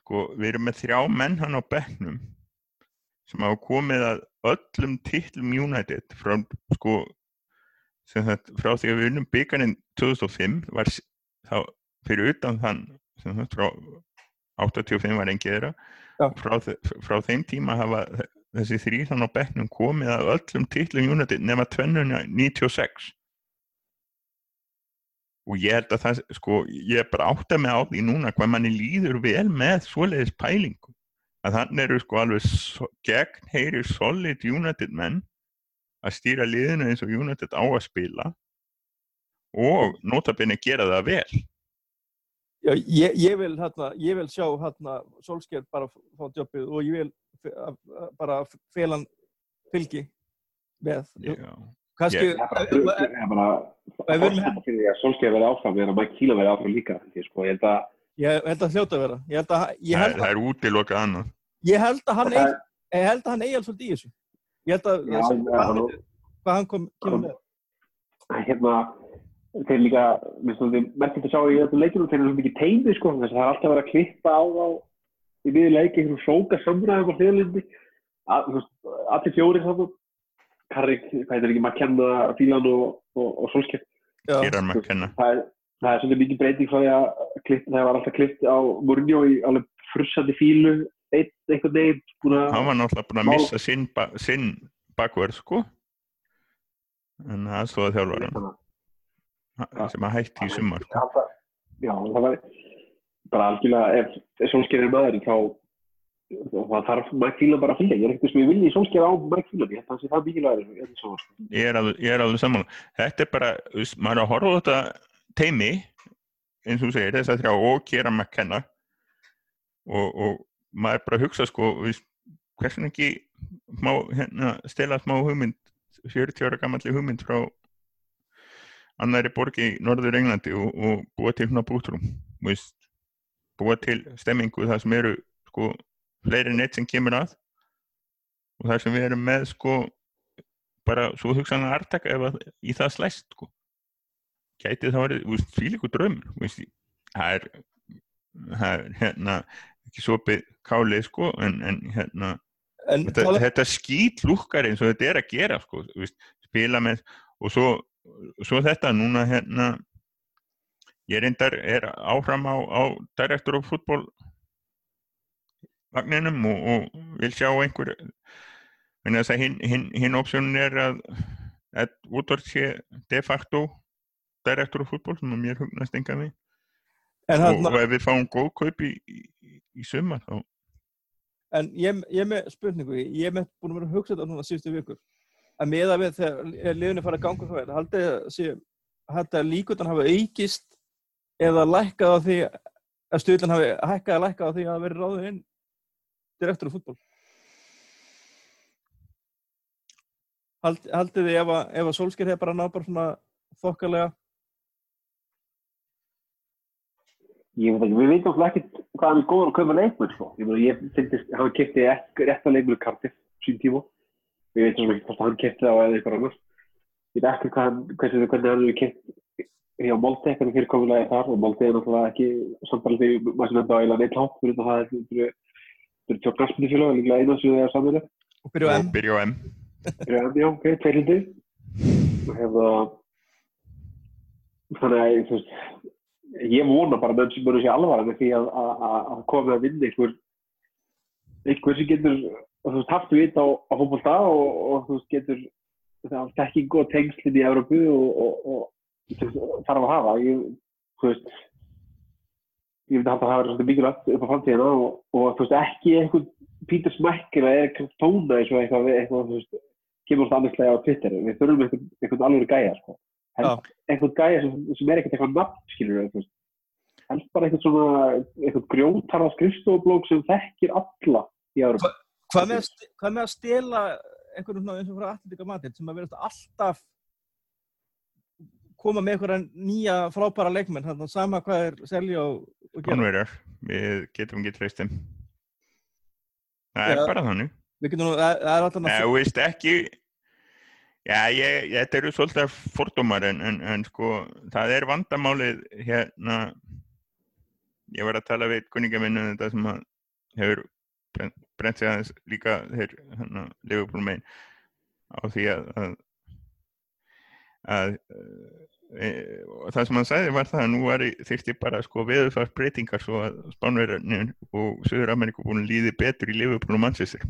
Speaker 2: Sko, við erum með þrjá menn hann á bekknum sem hafa komið að öllum titlum United frá, sko, þetta, frá því að við unnum byggarinn 2005 var þá fyrir utan þann sem þetta frá 85 var þeirra.
Speaker 1: Já.
Speaker 2: frá, frá þeim tíma hafa þe- þessi þrý þann á bekknum komið að öllum titlum United nema tvennuna 96 og ég held að það sko, ég er bara átt að með á því núna hvað manni líður vel með svoleiðis pælingu að þannig eru sko alveg so, gegn heyri solid United menn að stýra liðinu eins og United á að spila og notabene gera það vel
Speaker 1: Já, ég, ég vil, hérna, ég vil sjá, hérna, Solskjær bara fá jobbið og ég vil bara félan fylgi með.
Speaker 2: Já.
Speaker 1: Kannski,
Speaker 2: Ég-
Speaker 3: Það er bara, er bara
Speaker 1: erum
Speaker 3: fórstæða fyrir því að Solskjaer verði áfram er að Mike Keelan verði áfram líka sko. ég held að
Speaker 1: ég held að hljóta að vera. Ég held að, ég
Speaker 2: það,
Speaker 1: að,
Speaker 2: er
Speaker 1: ég held að hann ég held að hann eigi alls svolítið í þessu. Ég held að,
Speaker 3: Já,
Speaker 1: ég
Speaker 3: já,
Speaker 1: hvað,
Speaker 3: nú-
Speaker 1: hvað hann kom,
Speaker 3: hérna þeir líka, þið merkir að sjá í öllum leikjum þeir eru svo mikið teimi sko, þess að það er alltaf verið að klippa á á í miður leiki, einhverjum sóka samræðum á hljóðlindi allir fjóri saman Karrik, hvað heitir ekki, McKenna, Fílan og, og, og
Speaker 2: McKenna.
Speaker 3: það er, það er svona mikið breyting frá því að það var alltaf klippt á Mourinho í alveg frussandi fílu einn einhvern veginn búin að
Speaker 2: hann var náttúrulega búin að missa sinn, ba sinn bakverð sko. En það stóða þjálfaran sem að hætti í sumar.
Speaker 3: Já, það- var bara algjörlega ef, ef Solskjaer er maður þá það þarf Mike Phelan bara að fylgja ég er ekkert sem ég vilji Solskjaer á Mike Phelan ég held að það sé það mikilvægur sko.
Speaker 2: ég er alveg, alveg sammála. Þetta er bara, maður er að horfa á þetta teimi eins og þú segir, þess að þrjá og gera McKenna. Og, og maður er bara að hugsa sko, hversun ekki má, hérna, stela smá hugmynd 40 ára gammalli hugmynd frá annari borgi í Norður Englandi og, og búa til svona bútrum búa til stemmingu það sem eru sko fleiri neitt sem kemur að. Og það sem við erum með sko bara svo hugsanlega artaka ef að í það slæst sko. Gæti það verið, þú veist, fílíku draumur þú veist, það er það er hérna ekki sopið kálið sko en, en hérna
Speaker 1: En
Speaker 2: þetta,
Speaker 1: tala,
Speaker 2: þetta skýt lúkkar eins og þetta er að gera sko, veist, spila með og svo, svo þetta núna hérna ég reyndar er áfram á, á direktor of fútból vagninum og, og vil sjá einhver en þess að hinn hin, hin opsjónin er að, að Woodward sé de facto direktor of fútból sem að mér hugnast enga við
Speaker 1: en,
Speaker 2: og, og ef við fáum góð kaup í, í, í sumar þá
Speaker 1: en ég, ég með spurningu, ég með búin að vera að hugsa þetta núna síðustu vikur. Að meða við þegar liðinu fara að ganga er, haldið að að líkundan hafa aukist eða lækkað á því að stjórnlan hafi hækkað að lækkað á því að vera ráðið inn direktur af fútból Hald, haldið þið ef að, að Solskjær hefur bara náð bara svona þokkalega?
Speaker 3: Ég veit ekki, við veitum alltaf ekkert hvað hann er góður að kaupa leikmenn sko. ég, ég finnst, hann kipti ekki rétt að leikmenn kartið sín tíma. Við veitum svona ekki hvort hann kipti það á eða eitthvað annars. Ég veit ekki hvað, hann- hvernig hann hefur kipt hjá Molde, hvernig fyrirkomulega þar. Og Molde er náttúrulega ekki samtalið því maður sem enda á eiginlega neitt hátt fyrir það er fyrir fyrir tjók knastmyndifélag, líklega eina sem þið er samverið
Speaker 1: og byrja á
Speaker 2: og
Speaker 1: M
Speaker 2: byrja á M
Speaker 3: Já, ok, tveirlindi. Hefða, þannig að, þú veist, ég vona bara menn sem munu sér alvara með því að, að, að að koma að vinna einhver, einhver sem getur, þú veist, haft vit á, á fólkvölda og, og þú veist, getur það þekkingu og tengslinn í Európu og, og, og þarf að hafa. Ég, þú veist, ég myndi að það hafa svolítið mikilvægt upp á framtíðina og, og þú veist, ekki einhvern Peter Smack eða Erik Tóna eins og eitthvað, eitthvað, þú veist, kemur alltaf annarslega á Twitter. Við þurfum einhvern, einhvern alveg gæja sko. helst einhvern gæja sem, sem er ekkert eitthvað nafn skilur við helst bara einhvern svona einhvern grjótarða skrifstofublók sem þekkir alla í árum
Speaker 1: hvað með, að hvað með að stela einhverjum svona eins og frá Atletika Madrid sem að vera alltaf koma með einhverja nýja frábæra leikmenn þannig að sama hvað er selja og,
Speaker 2: Konverjar, við getum ekki treyst þeim. Það er
Speaker 1: Já.
Speaker 2: bara þannig.
Speaker 1: Er
Speaker 2: þú veist ekki Já, ég, þetta eru svolítið fordómar en, en, en sko, það er vandamálið hérna. Ég var að tala við kunningaminnu þetta sem að hefur brennt sig aðeins líka þeir hérna, Liverpool megin á því að að, að það sem hann sagði var það að nú var þyrfti bara sko veðurfars breytingar svo að Spánverðarnir og Suður Ameríku búin líði betur í Liverpool og Manchester.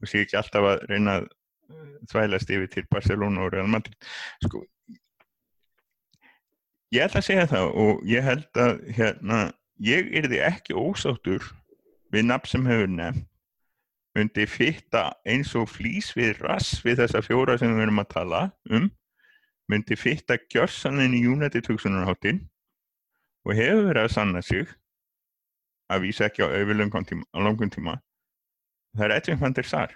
Speaker 2: Og sé ekki alltaf að reyna að eh, þvælast yfir til Barcelona og Real Madrid. Sko ég ætla að segja það og ég held að hérna, ég yrði ekki ósáttur við nafn sem hefur nefnt. Myndi fitta eins og flýs við rass við þessa fjóra sem við erum að tala um myndi fitta gjörsaninn í United hugsunarháttin og hefur verið að sanna sig að vísa ekki á á langum tíma. Það er Edwin van der Sar.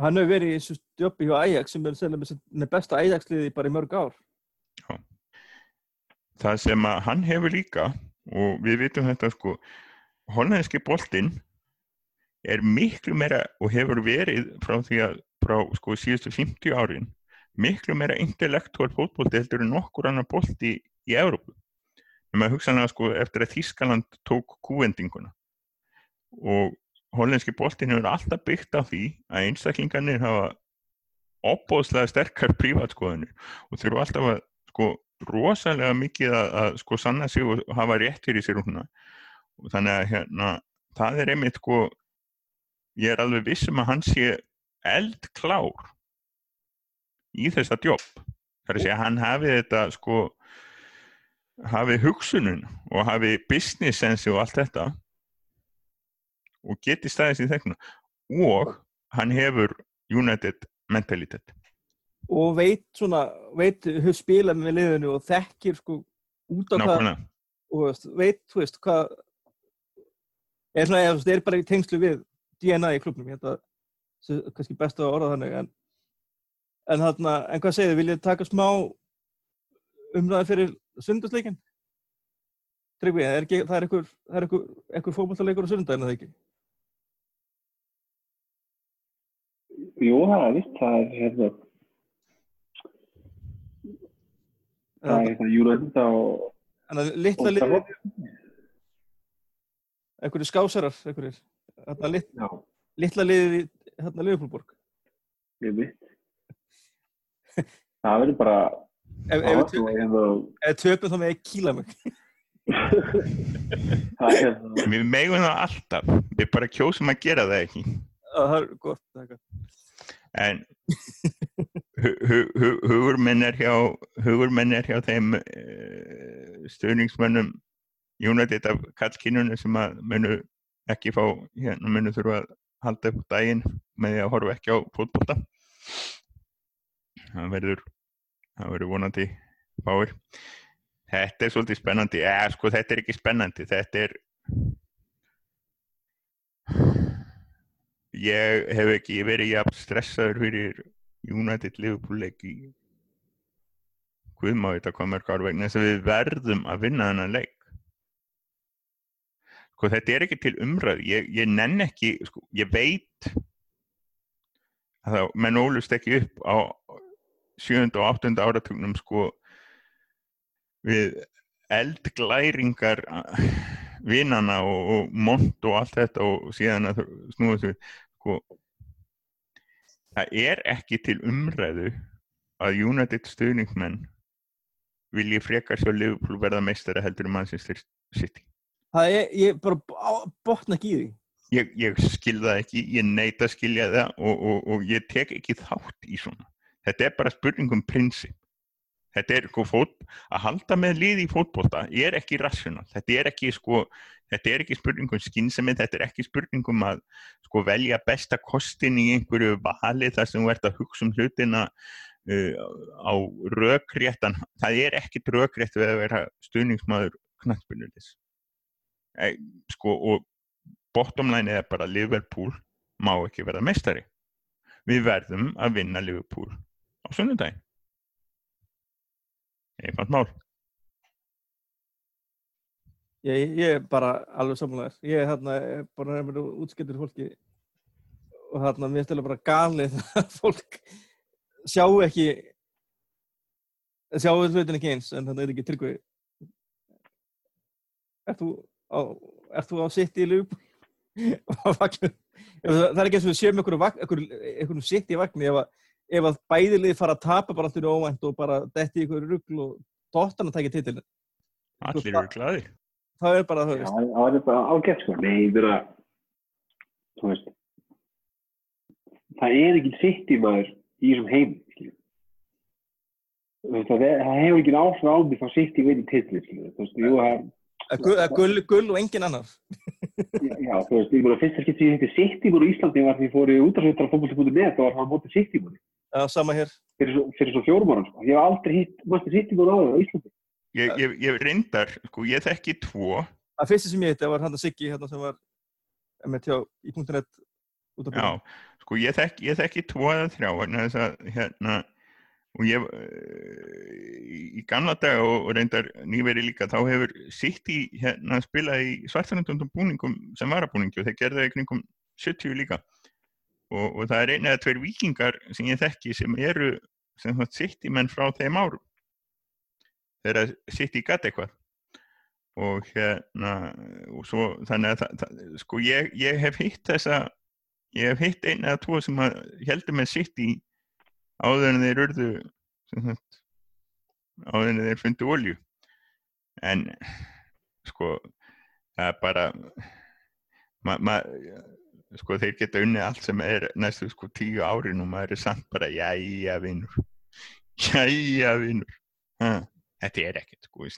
Speaker 1: Hann hefur verið í þessu stjópi hjá Ajax sem er besta Ajax-liði bara í mörg ár.
Speaker 2: Það sem að hann hefur líka og við vitum þetta sko hollandski boltinn er miklu meira og hefur verið frá því að frá sko síðustu 50 árin miklu meira intellektuál fótbolti heldur en nokkur annar bolti í Európu en maður hugsaðlega sko eftir að Þískaland tók kúvendinguna. Og hollenski boltin hefur alltaf byggt á því að einstaklingarnir hafa opbóðslega sterkar prívatskoðunir og þurfu alltaf að sko rosalega mikið að, að sko sanna sig og hafa rétt fyrir sér og þannig að hérna það er einmitt sko ég er alveg vissum að hann sé eldklár í þessa djóp. Þar að segja hann hafi þetta sko hafi hugsunum og hafi business sensi og allt þetta og geti staðist í þekkuna og hann hefur United mentalitet
Speaker 1: og veit svona, veit hefur spilað með liðinu og þekkir sko út á hvað
Speaker 2: nákvæmlega.
Speaker 1: og veit, þú veist, hvað er svona, veist, er bara í tengslu við DNA í klubnum, ég held að það er kannski best að orða þannig en, en þarna, en hvað segir þið, viljið þið taka smá umræði fyrir sundarsleikin? Tryggvi, er ekki, það er það einhver fótballleikur á sundaginn, eða ekki?
Speaker 3: Jú, það er vist, það er hérna, það er hérna United á
Speaker 1: En að litla
Speaker 3: Trafford.
Speaker 1: einhverju skásarar, einhverjir, þarna lit,
Speaker 3: Já,
Speaker 1: litla liðið í hérna Liverpoolborg.
Speaker 3: ég veit. Það verður bara,
Speaker 1: Ef, töpum þá með
Speaker 3: það er hérna,
Speaker 2: við megum það alltaf. Við bara kjósum að gera það ekki.
Speaker 1: Það er gott, það er gott.
Speaker 2: en hu- hu- hu- hugur minn er hjá hugur minn er hjá þeim uh, stöðningsmönnum United af kallkynunum sem að munu ekki fá hérna munu þurfa að halda upp daginn með því að horfa ekki á fótbolta það verður verður vonandi fáir. Þetta er svolítið spennandi. Eða sko þetta er ekki spennandi. Þetta er ég hef ekki verið jafn stressaður fyrir United Liverpool leik í Guðmá þetta hvað mörg ár vegna þess að við verðum að vinna þennan leik. Sko þetta er ekki til umræð ég, ég nenn ekki, sko, ég veit að það menn ólust ekki upp á sjönda og áttunda áratugnum sko við eldglæringar vinnana og, og mont og allt þetta og síðan að snúa þessu sko það er ekki til umræðu að United stuðningsmenn vilji frekar svo Liverpool verða meistara heldur um Manchester City
Speaker 1: Það er, ég bara botna ekki í því.
Speaker 2: ég, ég skil það ekki, ég neita skilja það og, og, og ég tek ekki þátt í svona þetta er bara spurningum prinsip. Þetta er sko fót að halda með lið í fótbolta er ekki rational. Þetta er ekki sko þetta er ekki spurningum skynsemi, þetta er ekki spurningum að sko velja besta kostin í einhverju vali þar sem þú ert að hugsa um hlutina uh, á rökréttan það er ekkit rökrétt við að vera stuðningsmaður knattbyrnulis sko og bottom line er bara Liverpool má ekki verða meistari. Við verðum að vinna Liverpool á sunnudaginn. Einfalt mál.
Speaker 1: Ég, er bara alveg samlega Ég er hérna, er bara nefnir útskiptir fólki. Og hérna, mér stölu bara galið að fólk sjá ekki sjá hlutin ekki eins en þetta er ekki tryggvi Ert þú á, ert þú á sitt í vagnu það er ekki eins og við séum einhverjum sitt í vagnu ef að, ef að bæðilið fara að tapa bara alltaf óvænt og bara detti einhverju rugl og tóttan að taka titilin
Speaker 2: allir eru glaðir.
Speaker 1: það er bara það
Speaker 3: það er bara ágætt sko. Nei, það er það er ekki sitt í maður í þessum heim, það, er, það hefur ekki áhrif á mig þá sitt í titli, skiljum. Þú veist, jú, það,
Speaker 1: Að gull, að gull, og engin annar.
Speaker 3: Já, þú veist, ég voru að fyrsta skipt sem ég hitti sitt í múru í Íslandi var því ég fór í útráðsveitar á fótbolti.net og var hann mótið sitt í múru
Speaker 1: Já, sama hér
Speaker 3: fyrir svo, fyrir svo fjórum árum, sko. Ég hef aldrei hitt, sitt í múru áður á Íslandi.
Speaker 2: ég, ég, ég reyndar, sko ég þekki tvo
Speaker 1: að fyrsta sem ég hitti var hann að Siggi hérna sem var með tjá í .net út af
Speaker 2: já, sko ég þekki, ég þekki tvo eða þrjá þess að hérna og ég uh, í gamla daga og, og reyndar nýveri líka þá hefur í hérna spilað í svartanundum búningum sem varabúningi og þeir gerðu það í kringum 70 líka og, og það er eina eða tveir vikingar sem ég þekki sem eru sem sitt í menn frá þeim árum. Þegar sitt í gatt eitthvað. Og hérna og svo þannig að það, sko ég, ég hef hitt þessa ég hef hitt eina eða tvo sem heldur með sitt í áður en þeir urðu sagt, áður en þeir fundu olju en sko það er bara ma, ma, sko þeir geta unnið allt sem er næstu sko tíu árin og maður er samt bara jæja vinnur jæja vinnur ha, þetta er ekkert sko.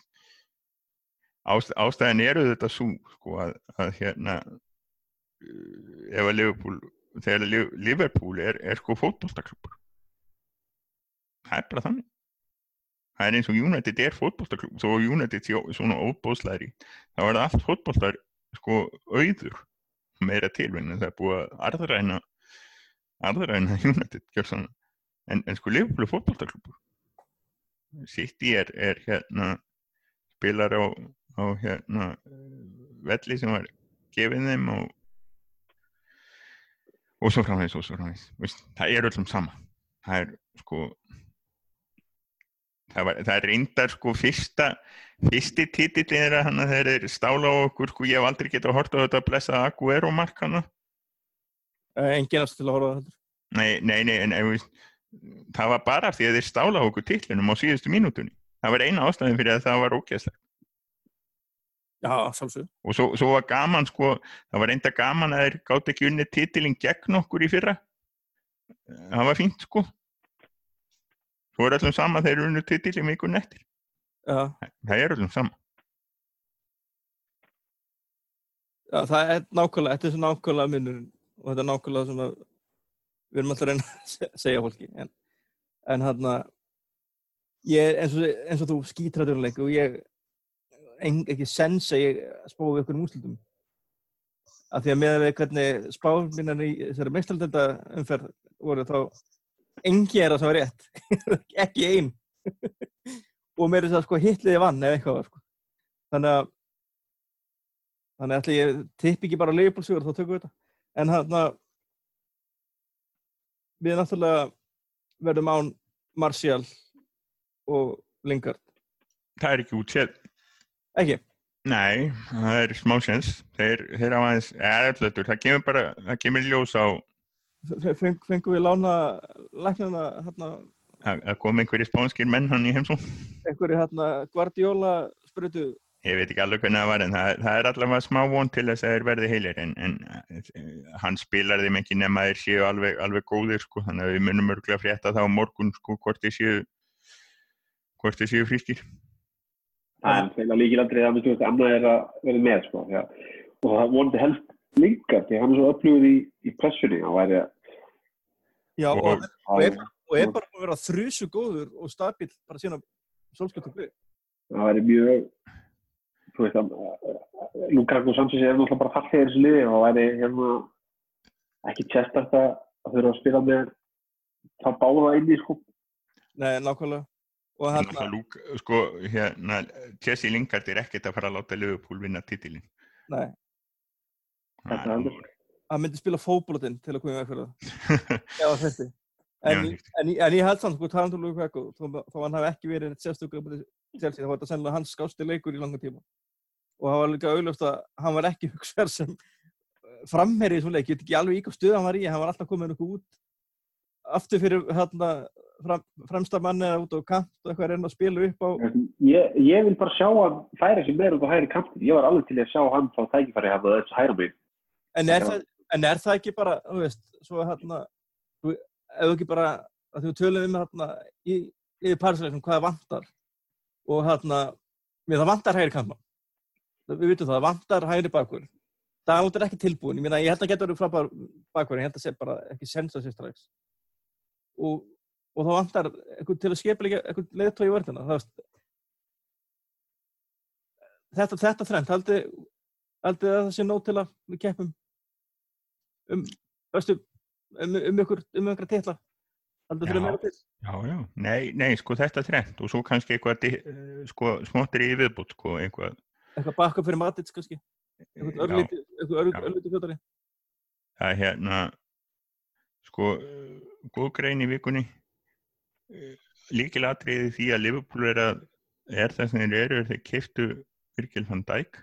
Speaker 2: Ást, ástæðin eru þetta svo sko að, að hérna uh, ef að Liverpool þegar Liv- Liverpool er, er sko fótboltaklubur það er bara þannig. Það er eins og United er fótboltaklub þó United sé svona óbóðslæri þá er það allt fótboltar sko auður meira til vegna það er búið að arðræna arðræna United en, en sko Liverpool er fótboltaklubur City er, er hérna spilar á, á hérna velli sem var gefið þeim og og svo framvegis og svo framvegis. Veist, það er öllum sama. Það er sko það, var, það er reyndar sko fyrsta fyrsti titillin er að hann að þeir eru stála á okkur sko ég hef aldrei getað að horta á þetta að blessa Aguero mark hana
Speaker 1: Eh, enginn aftur til að horfa á þetta
Speaker 2: nei, nei, nei, en, veist, það var bara því að þeir stála á okkur titlinum á síðustu mínútunni. Það var eina ástæðin fyrir að það var ógeðslega
Speaker 1: já, sjálfsög
Speaker 2: og svo, svo var gaman sko það var reynda gaman að þeir gátt ekki unni titilin gegn okkur í fyrra. Það var fínt sko svo er öllum sama þeir eru unni titilin vikun eftir
Speaker 1: já,
Speaker 2: það er öllum sama.
Speaker 1: Já, það er nákvæmlega þetta er svo nákvæmlega minnurinn og þetta er nákvæmlega að við erum alltaf að reyna að se- segja fólki en, en hann ég, eins, og, eins og þú skítræðurleik og ég en, ekki sens að ég spóði ykkur úrslutum af því að með við hvernig spáminan í þessari meistaldelda umferð voru þá engi er það sem var rétt. Ekki ein. Og mér er það sko hitliði vann ef eitthvað sko. þannig að þannig að ætli ég tippi ekki bara leifbólsugur þá tökum við þetta. En hann að við náttúrulega verðum án Martial og Lingard.
Speaker 2: Það er ekki útséð
Speaker 1: ekki,
Speaker 2: nei, það er smá sens þeir, þeir hafa aðeins, eða alltaf það kemur bara, það kemur ljós á
Speaker 1: feng, fengum við lána læknarna hérna,
Speaker 2: að að koma einhverjir spánskir menn hann í heimsó
Speaker 1: einhverju hérna Guardiola sprutu
Speaker 2: ég veit ekki alveg hvernig það var en það, það er allavega smá von til þess að þeir verði heilir en, en eh, hann spilar þeim ekki nema að þeir séu alveg, alveg góðir sko, þannig að við munum örgulega frétta það á morgun sko, hvort þeir séu hvort þeir séu frískir
Speaker 3: En þeirra líkilandrið að veist annað er að vera með sko. Já. Og það vonandi helst Lingard því hann er svo öflugur í, í pressunni og væri
Speaker 1: já, og,
Speaker 2: Og-
Speaker 1: og, er, og er bara að vera þrjusu góður og stabil bara síðan solskjöldum blið
Speaker 3: það væri mjög þú veist að Lukaku Sanchez er náttúrulega bara fallið í þessu liði og væri hérna ekki testast að að þurfa að spila með það báða inn í sko
Speaker 1: Nei, nákvæmlega og hérna,
Speaker 2: Lúk, sko, hérna, Jesse Lingard er ekkert að fara að láta Liverpool vinna titilin.
Speaker 1: nei,
Speaker 3: Þetta heldur.
Speaker 1: Hann myndi spila fótboltinn til að koma í veg fyrir það. Já, þetta. En, en, en ég held samt, sko, um Lukaku, þó, þó hann hafi ekki verið sérstökur þá var þetta sennilega hans skásti leikur í langa tíma. Og það var líka auðlust að hann var ekki hugsaður sem framherri í svona leik, ég veit ekki alveg í hvað stuð hann var í, hann var alltaf komin eitthvað út. Aftur fyrir hérna, fram, fremsta manni eða út á kant og eitthvað að reyna að spila upp á
Speaker 3: ég, ég vil bara sjá hann færa sig meira út á hægri kantin ég var alveg til að sjá hann fá tækifæri hann og þessu hægra mig
Speaker 1: En er, það, en er það ekki bara, þú veist, svo hérna, þú ekki bara, að þú tölum um hérna í, í Parísleiknum hvað það vantar og hérna, við það vantar hægri kantmann. Við vitum það, vantar hægri bakur. Það er ekki tilbúin, ég meina, ég held að geta verið frábær bakur, ég held að sé bara ekki sens að sé strax. Og, og það vantar eitthvað til að líka eitthvað leiðtói í vörðina, það veist, þetta, þetta þrennt, haldið, haldið að það sé nóg til að við keppum um, veistu, um, um ykkur, um ykkur fyrir
Speaker 2: Já. Já, já, nei, nei, sko þetta er trend og svo kannski eitthvað, eh, sko, smottir í viðbútt, sko, eitthvað,
Speaker 1: Eitthvað bakka fyrir Matits kannski. Eitthvað örlítið, eitthvað örl-
Speaker 2: Já.
Speaker 1: örlítið fjótari.
Speaker 2: það er hérna, sko, góð grein í vikunni, líkilatriði því að Liverpool er að, er það sem þeir eru, þeir kiftu Virgil van Dijk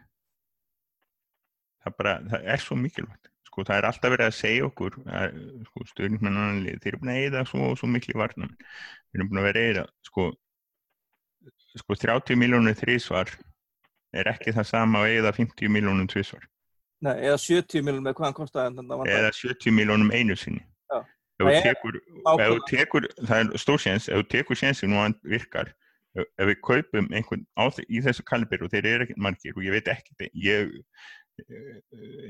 Speaker 2: það, bara, það er svo mikilvægt sko, það er alltaf verið að segja okkur að, sko, stöðnismennan þeir eru búin að eigða svo og svo miklu varnum. Við erum búin að vera eigða sko, sko 30 miljónur þrísvar er ekki það sama að eigða 50 miljónum tvísvar
Speaker 1: Nei, eða 70 miljonum með hvað hann kostaði
Speaker 2: eða 70 miljónum einu sinni.
Speaker 1: Já.
Speaker 2: ef
Speaker 1: Það
Speaker 2: þú
Speaker 1: er
Speaker 2: tekur, tekur það er stórsjens, ef þú tekur sjensin og hann virkar ef við kaupum einhvern á, í þessu kalibir og þeir eru ekkert margir og ég veit ekki ég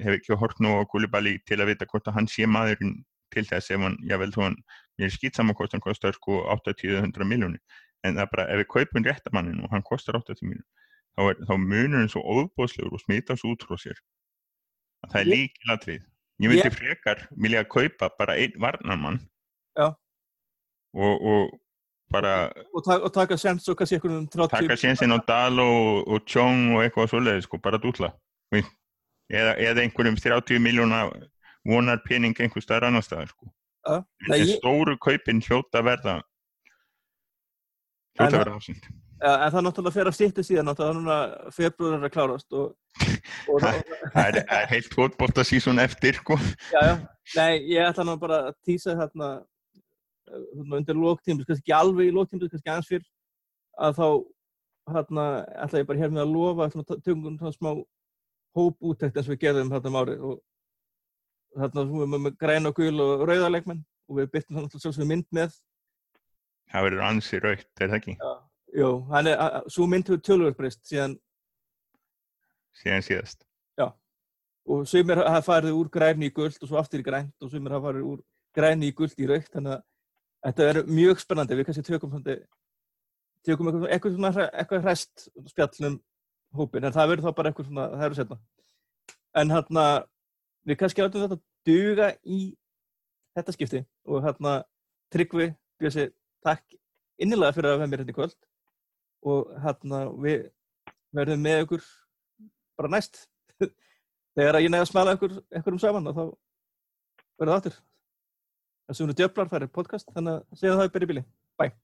Speaker 2: hef ekki hort nú á Gulibali til að vita hvort að hann sé maðurinn til þess ef hann, ég vel þó hann ég er skýt saman hvort hann kostar sko 80-100 miljónir en það er bara ef við kaupum réttamannin og hann kostar 80 miljónir þá, þá munur hann svo óbóðslegur og smita svo út frá sér. Að það er líkilatrið ég myndi
Speaker 1: Ég-
Speaker 2: frekar vilja kaupa bara einn varnarmann
Speaker 1: Já.
Speaker 2: og, og bara
Speaker 1: og, ta og taka sens og kannski einhvern 30
Speaker 2: taka sénsinn á Dal og, og Tjong og eitthvað svoleiði sko, bara dútla eða, eða einhverjum 30 miljóna vonar pening einhver staðar annar staðar sko.
Speaker 1: Já.
Speaker 2: en en
Speaker 1: ég-
Speaker 2: stóru kaupin hljóta verða
Speaker 1: En
Speaker 2: hljóta
Speaker 1: það-
Speaker 2: verða ásend
Speaker 1: en það er náttúrulega fyrir að stýtti síðan náttúrulega núna februar er að klárast og, og, og
Speaker 2: það er, er heilt fótbolta sísón eftir sko.
Speaker 1: já, já, nei, ég ætla nú bara að týsa þarna eh, undir lóktímur, kannski ekki alveg í lóktímur, kannski aðeins fyrr að þá þarna ætla ég bara hér með að lofa tökum svona smá hópúttekt eins og við gerðum þarna um árið og þarna svo með, með græn og gul og rauða leikmenn og við byttum þannig að sjálfsögum mynd með.
Speaker 2: Það verður ansi raukt, er það ekki?
Speaker 1: Jó, hann er, að- svo mynd hefur tölvöld breyst síðan
Speaker 2: síðan síðast.
Speaker 1: Og sumir hafa farið úr græni í guld og svo aftur í grænt og sumir hafa farið úr græni í guld í raukt þannig að þetta er mjög spennandi. Við kannski tökum tökum eitthvað, eitthvað, hre- eitthvað hræst spjallum hópin en það verður þá bara eitthvað svona, það eru setna en hérna við kannski látum þetta duga í þetta skipti og hérna Tryggvi, Bjössi, takk innilega fyrir að vera mér hérna í kvöld og hérna við verðum með ykkur bara næst. Þegar að ég nefði að smala ykkur, ykkur um saman og þá verður það það sem eru djöflar, það er podcast þannig að segja það í byrja bíli, bye